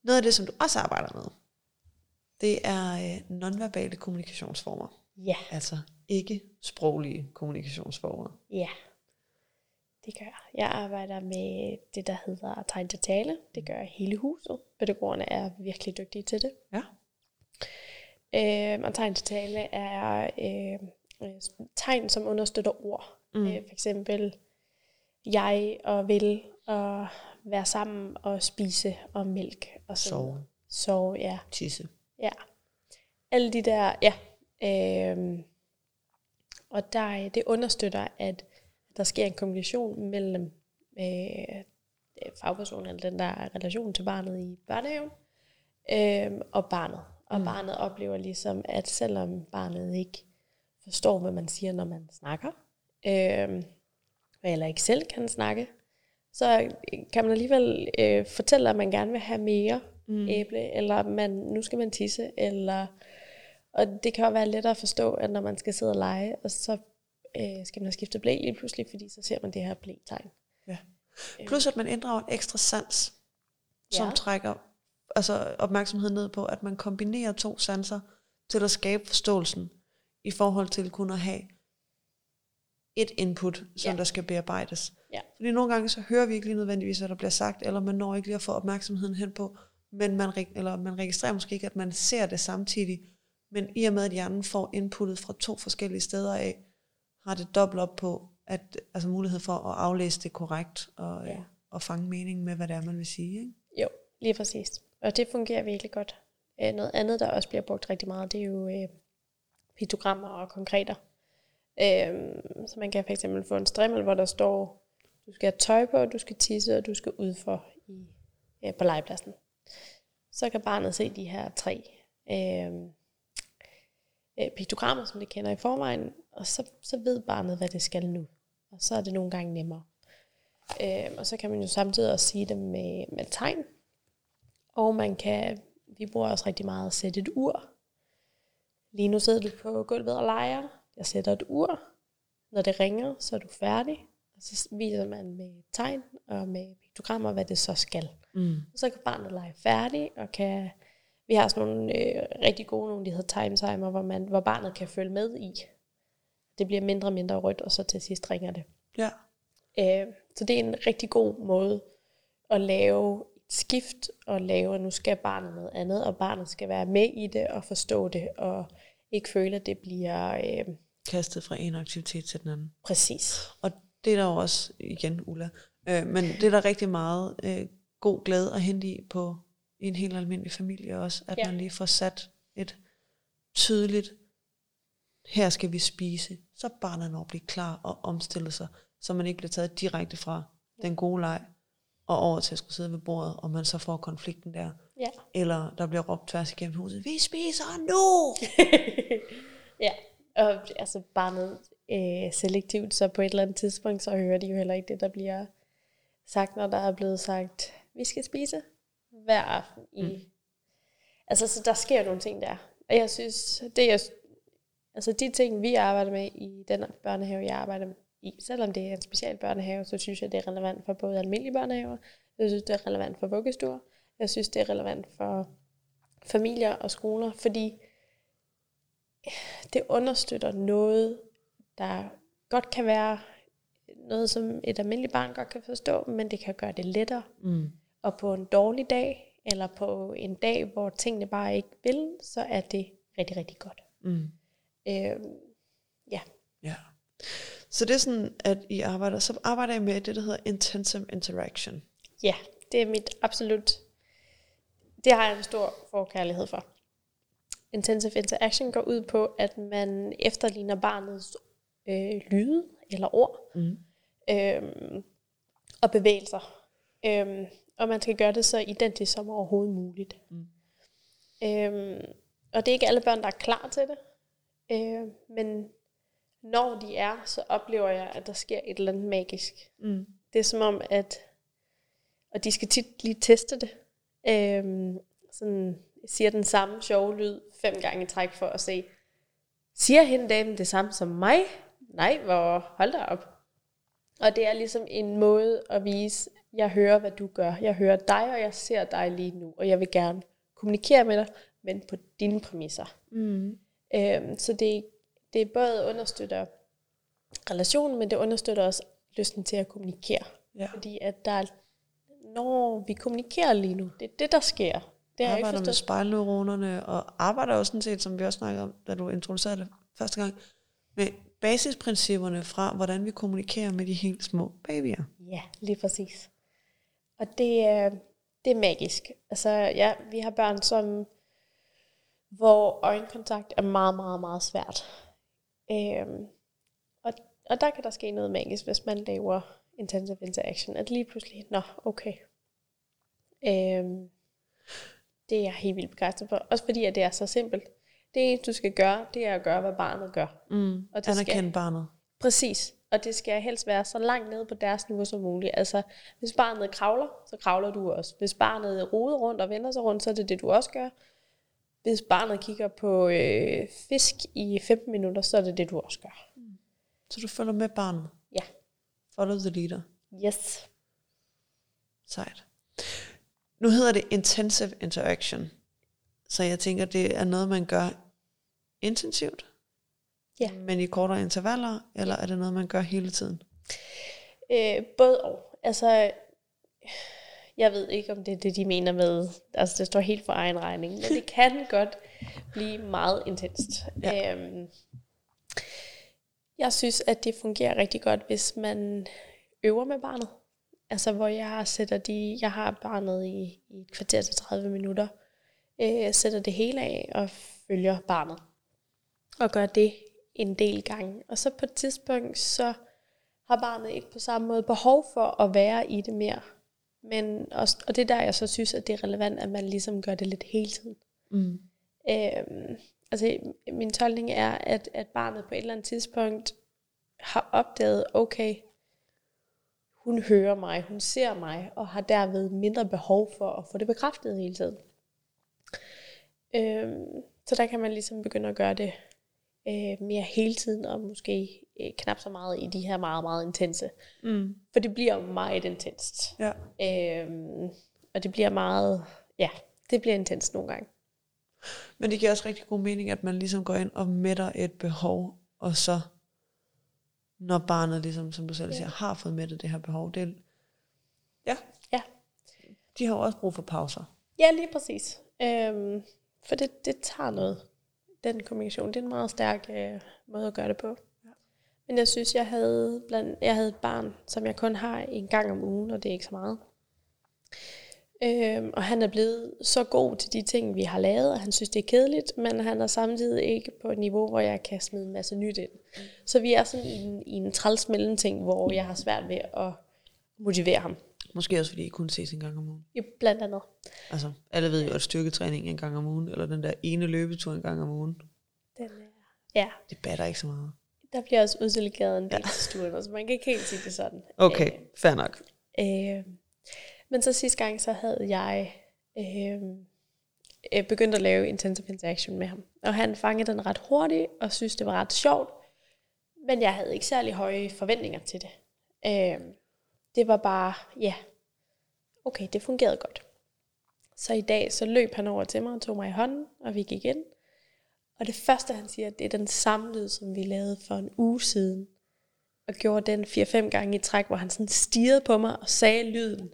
Noget af det, som du også arbejder med, det er øh, nonverbale kommunikationsformer. Ja, Altså ikke sproglige kommunikationsformer. ja. Det gør jeg. Jeg arbejder med det, der hedder tegn til tale. Det gør hele huset. Pædagogerne er virkelig dygtige til det. Ja. Øh, og tegn til tale er øh, øh, tegn, som understøtter ord. Mm. Øh, for eksempel jeg og vil og være sammen og spise og mælk og sådan Sove. Sove, ja. Tisse. Ja. Alle de der, ja. Øhm, og der, det understøtter, at der sker en kommunikation mellem øh, fagpersonen, eller den der er relation til barnet i børnehaven, øh, og barnet. Og mm. barnet oplever ligesom, at selvom barnet ikke forstår, hvad man siger, når man snakker, øh, eller ikke selv kan snakke, så kan man alligevel øh, fortælle, at man gerne vil have mere mm. æble, eller man, nu skal man tisse, eller og det kan jo være lettere at forstå, at når man skal sidde og lege, og så øh, skal man have skiftet blæ lige pludselig, fordi så ser man det her blæ-tegn. Ja. Plus at man inddrager en ekstra sans, som Ja. trækker altså opmærksomheden ned på, at man kombinerer to sanser til at skabe forståelsen i forhold til kun at have et input, som Ja. der skal bearbejdes. Ja. Fordi nogle gange så hører vi ikke lige nødvendigvis, hvad der bliver sagt, eller man når ikke lige at få opmærksomheden hen på, men man, eller man registrerer måske ikke, at man ser det samtidig. Men i og med, at hjernen får inputtet fra to forskellige steder af, har det dobbelt op på, at, altså mulighed for at aflæse det korrekt, og, Ja. ja. og fange mening med, hvad det er, man vil sige. Ikke? Jo, lige præcis. Og det fungerer virkelig godt. Øh, noget andet, der også bliver brugt rigtig meget, det er jo øh, piktogrammer og konkreter. Øhm, så man kan fx få en strimmel, hvor der står, du skal have tøj på, du skal tisse, og du skal ud for i, øh, på legepladsen. Så kan barnet se de her tre øhm, øh, øh, piktogrammer, som det kender i forvejen, og så, så ved barnet, hvad det skal nu. Og så er det nogle gange nemmere. Øh, og så kan man jo samtidig også sige det med, med tegn. Og man kan, vi bruger også rigtig meget at sætte et ur. Lige nu sidder du på gulvet og leger. Jeg sætter et ur. Når det ringer, så er du færdig. Og så viser man med tegn og med piktogrammer, hvad det så skal. Mm. Og så kan barnet lege færdig, og kan, vi har sådan nogle øh, rigtig gode, nogle de hedder time timer, hvor, man, hvor barnet kan følge med i. Det bliver mindre og mindre rødt, og så til sidst ringer det. Ja. Øh, så det er en rigtig god måde at lave et skift, og lave, at nu skal barnet noget andet, og barnet skal være med i det, og forstå det, og ikke føle, at det bliver øh, Kastet fra en aktivitet til den anden. præcis. Og det er der jo også, igen Ulla, øh, men det er der rigtig meget øh, god glæde at hente i på i en helt almindelig familie også, at Ja. man lige får sat et tydeligt, her skal vi spise, så barnet når at blive klar og omstille sig, så man ikke bliver taget direkte fra den gode leg og over til at skulle sidde ved bordet, og man så får konflikten der. Ja. Eller der bliver råbt tværs igennem huset, vi spiser nu! (laughs) ja, og altså barnet øh, selektivt, så på et eller andet tidspunkt, så hører de jo heller ikke det, der bliver sagt, når der er blevet sagt, vi skal spise hver aften i... Mm. Altså, så der sker nogle ting der. Og jeg synes, det jeg, altså de ting, vi arbejder med i den børnehave, jeg arbejder i, selvom det er en special børnehave, så synes jeg, det er relevant for både almindelige børnehaver, jeg synes, det er relevant for vuggestuer, jeg synes, det er relevant for familier og skoler, fordi det understøtter noget, der godt kan være noget, som et almindeligt barn godt kan forstå, men det kan gøre det lettere. Mm. Og på en dårlig dag, eller på en dag, hvor tingene bare ikke vil, så er det rigtig, rigtig godt. Mm. Øh, ja, Ja. Så det er sådan, at I arbejder, så arbejder I med det, der hedder intensive interaction. ja, det er mit absolut, det har jeg en stor forkærlighed for. Intensive interaction går ud på, at man efterligner barnets øh, lyde eller ord, Mm. øhm, og bevægelser. Øhm, og man skal gøre det så identisk som overhovedet muligt. Mm. Øhm, og det er ikke alle børn, der er klar til det. Øh, men når de er, så oplever jeg, at der sker et eller andet magisk. Mm. Det er som om, at og de skal tit lige teste det. Øhm, sådan siger den samme sjove lyd fem gange i træk for at se, siger hende damen det samme som mig? Nej, hvor hold da op. Og det er ligesom en måde at vise, jeg hører, hvad du gør. Jeg hører dig, og jeg ser dig lige nu, og jeg vil gerne kommunikere med dig, men på dine præmisser. Mm. Øhm, så det, det både understøtter relationen, men det understøtter også lysten til at kommunikere. Ja. Fordi at der er, når vi kommunikerer lige nu, det er det, der sker. Det har jeg ikke med spejlneuronerne, og arbejder også sådan set, som vi også snakkede om, da du introducerede det første gang, med basisprincipperne fra, hvordan vi kommunikerer med de helt små babyer. Ja, lige præcis. Og det, er- det er magisk. Altså, ja, vi har børn, som, hvor øjenkontakt er meget, meget, meget svært. Øhm, og, og der kan der ske noget magisk, hvis man laver intensive interaction. At lige pludselig, nå, okay. Øhm, det er jeg helt vildt begejstret for. Også fordi, at det er så simpelt. Det eneste, du skal gøre, det er at gøre, hvad barnet gør. Mm. Og det skal- Anerkende barnet. Præcis. Og det skal helst være så langt nede på deres niveau som muligt. Altså, hvis barnet kravler, så kravler du også. Hvis barnet roder rundt og vender sig rundt, så er det det, du også gør. Hvis barnet kigger på øh, fisk i 15 minutter, så er det det, du også gør. Så du følger med barnet. Ja. Follow the leader. Yes. Sejt. Nu hedder det intensive interaction. Så jeg tænker, det er noget, man gør intensivt, Ja. men i kortere intervaller, eller er det noget, man gør hele tiden? Øh, både og. Altså, jeg ved ikke, om det er det, de mener med, altså det står helt for egen regning, men det (laughs) kan godt blive meget intenst. Ja. Øhm, jeg synes, at det fungerer rigtig godt, hvis man øver med barnet. Altså, hvor jeg sætter de, jeg har barnet i, i et kvarter til 30 minutter, øh, sætter det hele af og følger barnet. Og gør det en del gange. Og så på et tidspunkt, så har barnet ikke på samme måde behov for at være i det mere. Men også, og det er der, jeg så synes, at det er relevant, at man ligesom gør det lidt hele tiden. Mm. Øhm, altså, min tolkning er, at, at barnet på et eller andet tidspunkt har opdaget, okay, hun hører mig, hun ser mig, og har derved mindre behov for at få det bekræftet hele tiden. Øhm, så der kan man ligesom begynde at gøre det øh, mere hele tiden, og måske øh, knap så meget i de her meget, meget intense. Mm. For det bliver meget intenst. Ja. Øhm, og det bliver meget, ja, det bliver intenst nogle gange. Men det giver også rigtig god mening, at man ligesom går ind og mætter et behov, og så, når barnet ligesom, som du selv siger, har fået mættet det her behov, det ja, Ja. de har jo også brug for pauser. Ja, lige præcis. Øhm, for det, det tager noget. Den kommunikation, det er en meget stærk øh, måde at gøre det på. Ja. Men jeg synes, jeg havde, blandt, jeg havde et barn, som jeg kun har en gang om ugen, og det er ikke så meget. Øhm, og han er blevet så god til de ting, vi har lavet, og han synes, det er kedeligt, men han er samtidig ikke på et niveau, hvor jeg kan smide en masse nyt ind. Mm. Så vi er sådan i en, i en træls mellemting, hvor jeg har svært ved at motivere ham. Måske også fordi I kun ses en gang om ugen. Jo, blandt andet. Altså, alle ved jo, at styrketræning en gang om ugen, eller den der ene løbetur en gang om ugen, Den er, ja, det batter ikke så meget. Der bliver også uddelegeret en del ja. til stuen, så man kan ikke helt sige det sådan. Okay, fair nok. Øh, øh, men så sidste gang, så havde jeg øh, øh, begyndt at lave intensive interaction med ham. Og han fangede den ret hurtigt, og synes det var ret sjovt. Men jeg havde ikke særlig høje forventninger til det. Øh, det var bare, ja, okay, det fungerede godt. Så i dag, så løb han over til mig og tog mig i hånden, og vi gik ind. Og det første, han siger, det er den samme lyd, som vi lavede for en uge siden. Og gjorde den 4-5 gange i træk, hvor han sådan stirrede på mig og sagde lyden.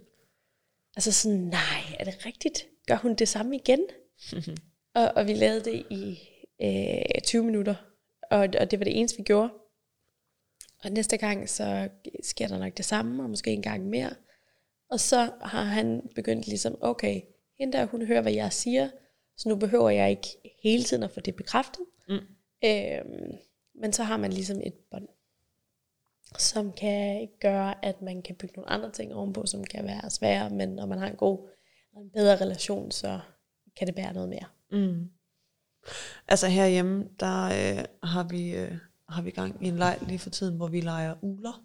Altså sådan, nej, er det rigtigt? Gør hun det samme igen? (laughs) og, og vi lavede det i øh, 20 minutter. Og, og det var det eneste, vi gjorde. Og næste gang, så sker der nok det samme, og måske en gang mere. Og så har han begyndt ligesom, okay, hende der, hun hører, hvad jeg siger, så nu behøver jeg ikke hele tiden at få det bekræftet. Mm. Øhm, men så har man ligesom et bånd, som kan gøre, at man kan bygge nogle andre ting ovenpå, som kan være svære, men når man har en god og en bedre relation, så kan det bære noget mere. Mm. Altså herhjemme, der øh, har vi øh, har vi gang i en leg lige for tiden, hvor vi leger uler.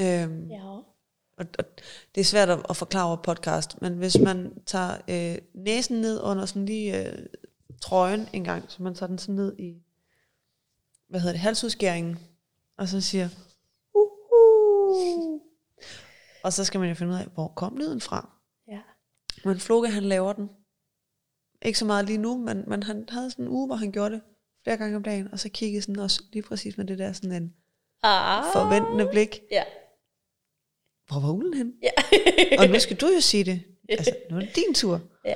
Øhm, Ja. og, og det er svært at, at forklare over podcast, men hvis man tager øh, næsen ned under sådan lige øh, trøjen en gang, så man tager den sådan ned i, hvad hedder det, halsudskæringen, og så siger, uhu. Og så skal man jo finde ud af, hvor kom lyden fra. Ja. Men Floke, han laver den. Ikke så meget lige nu, men, men han havde sådan en uge, hvor han gjorde det flere gange om dagen, og så kiggede sådan også lige præcis med det der sådan en, Ah. forventende blik. Ja. Hvor var ulen hen? Ja. (laughs) Og nu skal du jo sige det. Altså, nu er det din tur. ja.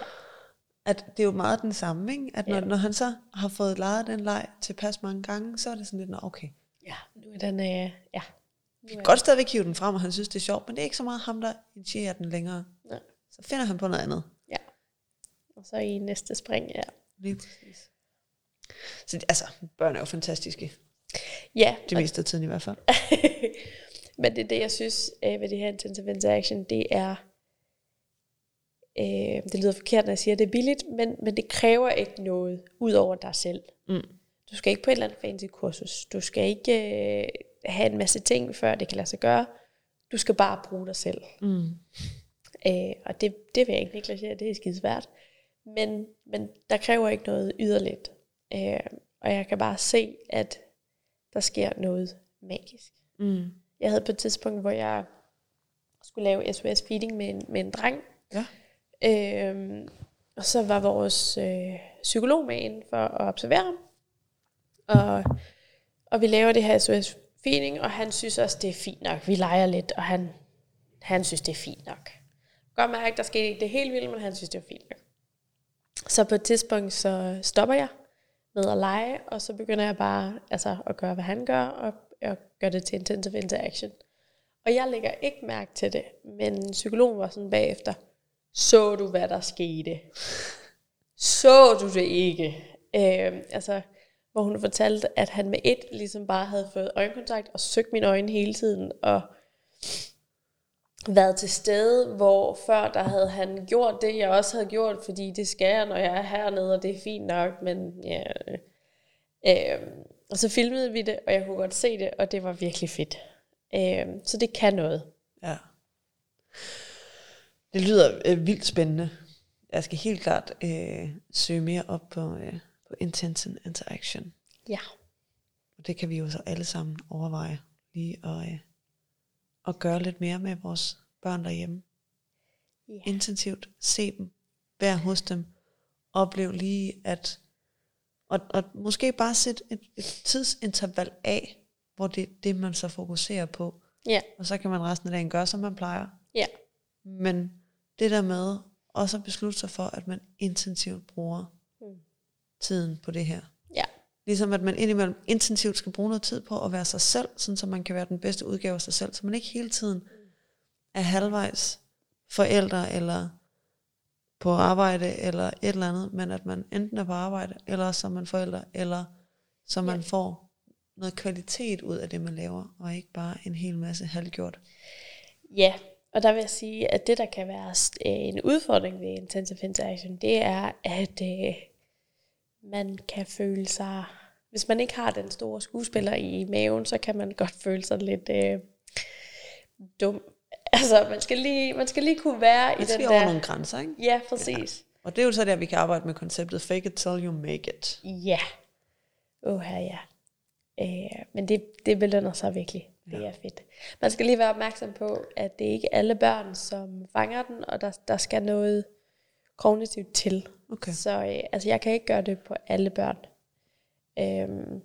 At det er jo meget den samme, ikke? At når, Ja. når han så har fået lejet den leg tilpas mange gange, så er det sådan lidt, "Nå, okay. Ja, nu er den, øh, ja. Nu Vi kan godt stadigvæk hive den frem, og han synes, det er sjovt, men det er ikke så meget ham, der initierer den længere. Nej. Så finder han på noget andet. Ja. Og så i næste spring, ja. Lige præcis. Så altså, børn er jo fantastiske. Ja, Det meste af tiden i hvert fald. (laughs) Men det er det, jeg synes øh, ved det her intensive interaction, det er, øh, det lyder forkert, når jeg siger, at det er billigt, men, men det kræver ikke noget ud over dig selv. Mm. Du skal ikke på et eller andet fancy kursus. Du skal ikke øh, have en masse ting, før det kan lade sig gøre. Du skal bare bruge dig selv. Mm. Øh, og det, det vil jeg ikke negligere, det er skide svært. Men, men der kræver ikke noget yderligt. Øh, og jeg kan bare se, at der sker noget magisk. Mm. Jeg havde på et tidspunkt, hvor jeg skulle lave SOS feeding med en, med en dreng. Ja. Øhm, og så var vores øh, psykolog med ind for at observere ham. Og, og vi laver det her SOS feeding, og han synes også, det er fint nok. Vi leger lidt, og han, han synes, det er fint nok. Godt mærke, der skete ikke det helt vildt, men han synes, det var fint nok. Så på et tidspunkt, så stopper jeg med at lege, og så begynder jeg bare altså, at gøre, hvad han gør, og, og gøre det til intensive interaction. Og jeg lægger ikke mærke til det, men psykologen var sådan bagefter, så du, hvad der skete? Så du det ikke? Øh, altså, hvor hun fortalte, at han med et ligesom bare havde fået øjenkontakt og søgt mine øjne hele tiden, og været til stede, hvor før der havde han gjort det, jeg også havde gjort, fordi det skal jeg, når jeg er hernede, og det er fint nok, men ja. Øh, og så filmede vi det, og jeg kunne godt se det, og det var virkelig fedt. Øh, så det kan noget. Ja. Det lyder øh, vildt spændende. Jeg skal helt klart øh, søge mere op på, øh, intention interaction. Ja. Og det kan vi jo så alle sammen overveje lige at, øh, at gøre lidt mere med vores børn derhjemme. Ja. Intensivt se dem, være hos dem, opleve lige at, og, og måske bare sætte et, et tidsinterval af, hvor det er det, man så fokuserer på. Ja. Og så kan man resten af dagen gøre, som man plejer. Ja. Men det der med også at beslutte sig for, at man intensivt bruger. Tiden på det her. Ja. Ligesom at man indimellem intensivt skal bruge noget tid på at være sig selv, sådan så man kan være den bedste udgave af sig selv, så man ikke hele tiden er halvvejs forældre, eller på arbejde, eller et eller andet, men at man enten er på arbejde, eller som man forældre, eller så man Ja. får noget kvalitet ud af det, man laver, og ikke bare en hel masse halvgjort. Ja, og der vil jeg sige, at det, der kan være øh, en udfordring ved intensive interaction, det er, at øh, man kan føle sig... Hvis man ikke har den store skuespiller i maven, så kan man godt føle sig lidt øh, dum. (laughs) Altså, man skal lige, man skal lige kunne være i Man skal den over der... nogle grænser, ikke? Ja, præcis. Og det er jo så der, vi kan arbejde med konceptet fake it till you make it. Ja. Åh, her ja. Øh, men det, det belønner sig virkelig. Det Ja. er fedt. Man skal lige være opmærksom på, at det er ikke alle børn, som fanger den, og der, der skal noget kognitivt til. Okay. Så øh, altså, jeg kan ikke gøre det på alle børn. Øhm,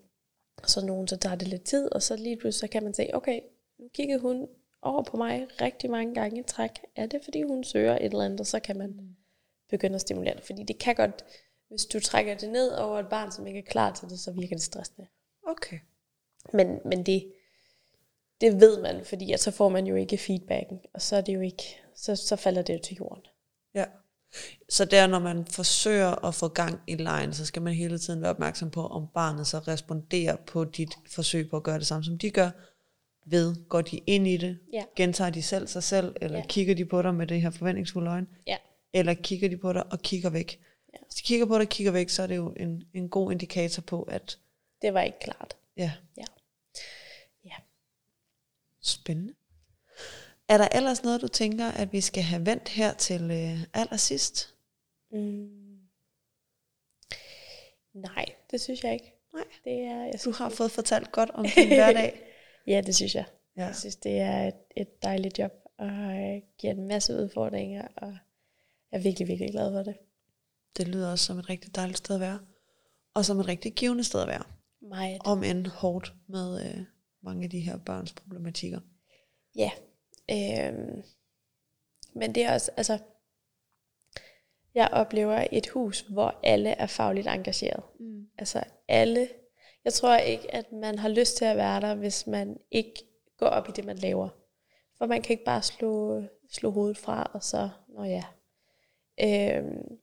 så nogen, så tager det lidt tid, og så lige pludselig så kan man se, okay, nu kiggede hun over på mig rigtig mange gange i træk. Er det, fordi hun søger et eller andet, og så kan man begynde at stimulere det. Fordi det kan godt, hvis du trækker det ned over et barn, som ikke er klar til det, så virker det stressende. Okay. Men, men det, det ved man, fordi at så får man jo ikke feedbacken, og så er det jo ikke, så, så falder det jo til jorden. Ja. Så der, når man forsøger at få gang i lejen, så skal man hele tiden være opmærksom på, om barnet så responderer på dit forsøg på at gøre det samme, som de gør. Ved, går de ind i det? Ja. Gentager de selv sig selv? Eller Ja. kigger de på dig med det her forventningsfulde øjne? Ja. Eller kigger de på dig og kigger væk? Ja. Hvis de kigger på dig og kigger væk, så er det jo en, en god indikator på, at Det var ikke klart. ja, Ja. Ja. spændende. Er der ellers noget, du tænker, at vi skal have vendt her til øh, allersidst? Mm. Nej, det synes jeg ikke. Nej. Det er, jeg Du synes, har fået fortalt godt om din hverdag. (laughs) Ja, det synes jeg. Ja. Jeg synes, det er et, et dejligt job, og øh, giver en masse udfordringer, og jeg er virkelig, virkelig glad for det. Det lyder også som et rigtig dejligt sted at være. Og som et rigtig givende sted at være. Meget. Om end hårdt med, øh, mange af de her børns problematikker. Ja. Øhm, men det er også, altså, jeg oplever et hus, hvor alle er fagligt engageret. Mm. Altså alle. Jeg tror ikke, at man har lyst til at være der, hvis man ikke går op i det, man laver. For man kan ikke bare slå, slå hovedet fra, og så, nå ja. Øhm,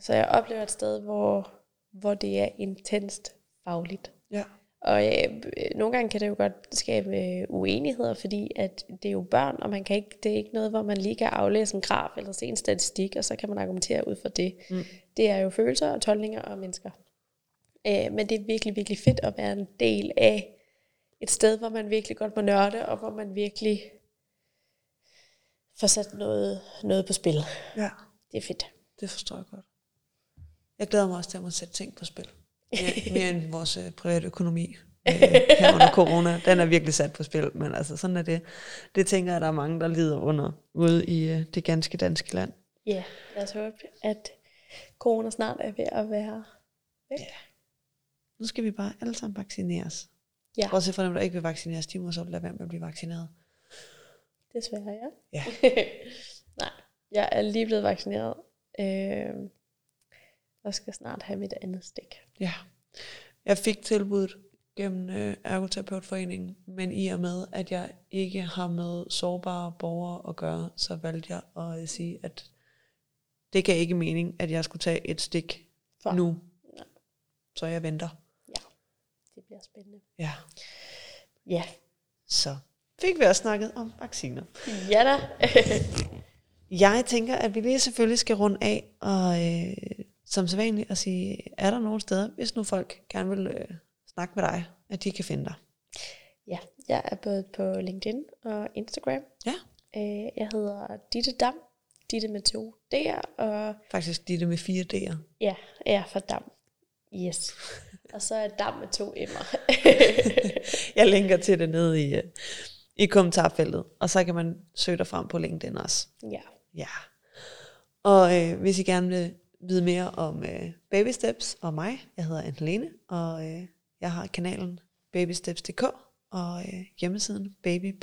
så jeg oplever et sted, hvor, hvor det er intenst fagligt. Ja. Og øh, nogle gange kan det jo godt skabe øh, uenigheder, fordi at det er jo børn, og man kan ikke, det er ikke noget, hvor man lige kan aflæse en graf eller se en statistik, og så kan man argumentere ud fra det. Mm. Det er jo følelser og tolkninger og mennesker. Øh, men det er virkelig, virkelig fedt at være en del af et sted, hvor man virkelig godt må nørde, og hvor man virkelig får sat noget, noget på spil. ja, Det er fedt. det forstår jeg godt. Jeg glæder mig også til at sætte ting på spil. Mere, mere end (laughs) vores øh, private økonomi øh, her under corona. Den er virkelig sat på spil, men altså sådan er det. Det tænker jeg, der er mange, der lider under ude i øh, det ganske danske land. Ja, lad os håbe, at corona snart er ved at være væk. Nu skal vi bare alle sammen vaccineres. Ja, Også for dem, der ikke vil vaccineres, de må så lade være med at blive vaccineret. desværre, ja. Ja. (laughs) Nej, jeg er lige blevet vaccineret. Øh, og skal snart have mit andet stik. Ja. Jeg fik tilbuddet gennem øh, Ergoterapeutforeningen, men i og med, at jeg ikke har med sårbare borgere at gøre, så valgte jeg at øh, sige, at det gav ikke mening, at jeg skulle tage et stik For. nu. Nej. Så jeg venter. Det bliver spændende. Ja. Ja. Så fik vi også snakket om vacciner. Ja da. (laughs) Jeg tænker, at vi lige selvfølgelig skal runde af, og øh, som sædvanligt at sige, er der nogle steder, hvis nu folk gerne vil øh, snakke med dig, at de kan finde dig? ja, jeg er både på LinkedIn og Instagram. Ja. Øh, jeg hedder Ditte Dam. Ditte med to D'er, og Faktisk det med fire D'er. ja, jeg er fra Dam. Yes. (laughs) Og så er Dam med to M'er. (laughs) Jeg linker til det nede i, øh, i kommentarfeltet, og så kan man søge dig frem på LinkedIn også. ja. Ja. Og øh, hvis I gerne vil vide mere om øh, Baby Steps og mig, jeg hedder Anne og øh, jeg har kanalen babysteps.dk og øh, hjemmesiden baby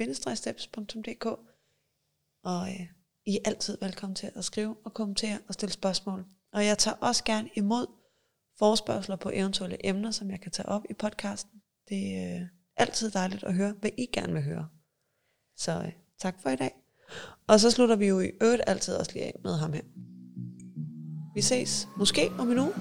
Og øh, I er altid velkommen til at skrive og kommentere og stille spørgsmål. Og jeg tager også gerne imod forespørgseler på eventuelle emner, som jeg kan tage op i podcasten. Det er øh, altid dejligt at høre, hvad I gerne vil høre. Så øh, tak for i dag. Og så slutter vi jo i øvrigt altid også lige af med ham her. Vi ses måske om en uge.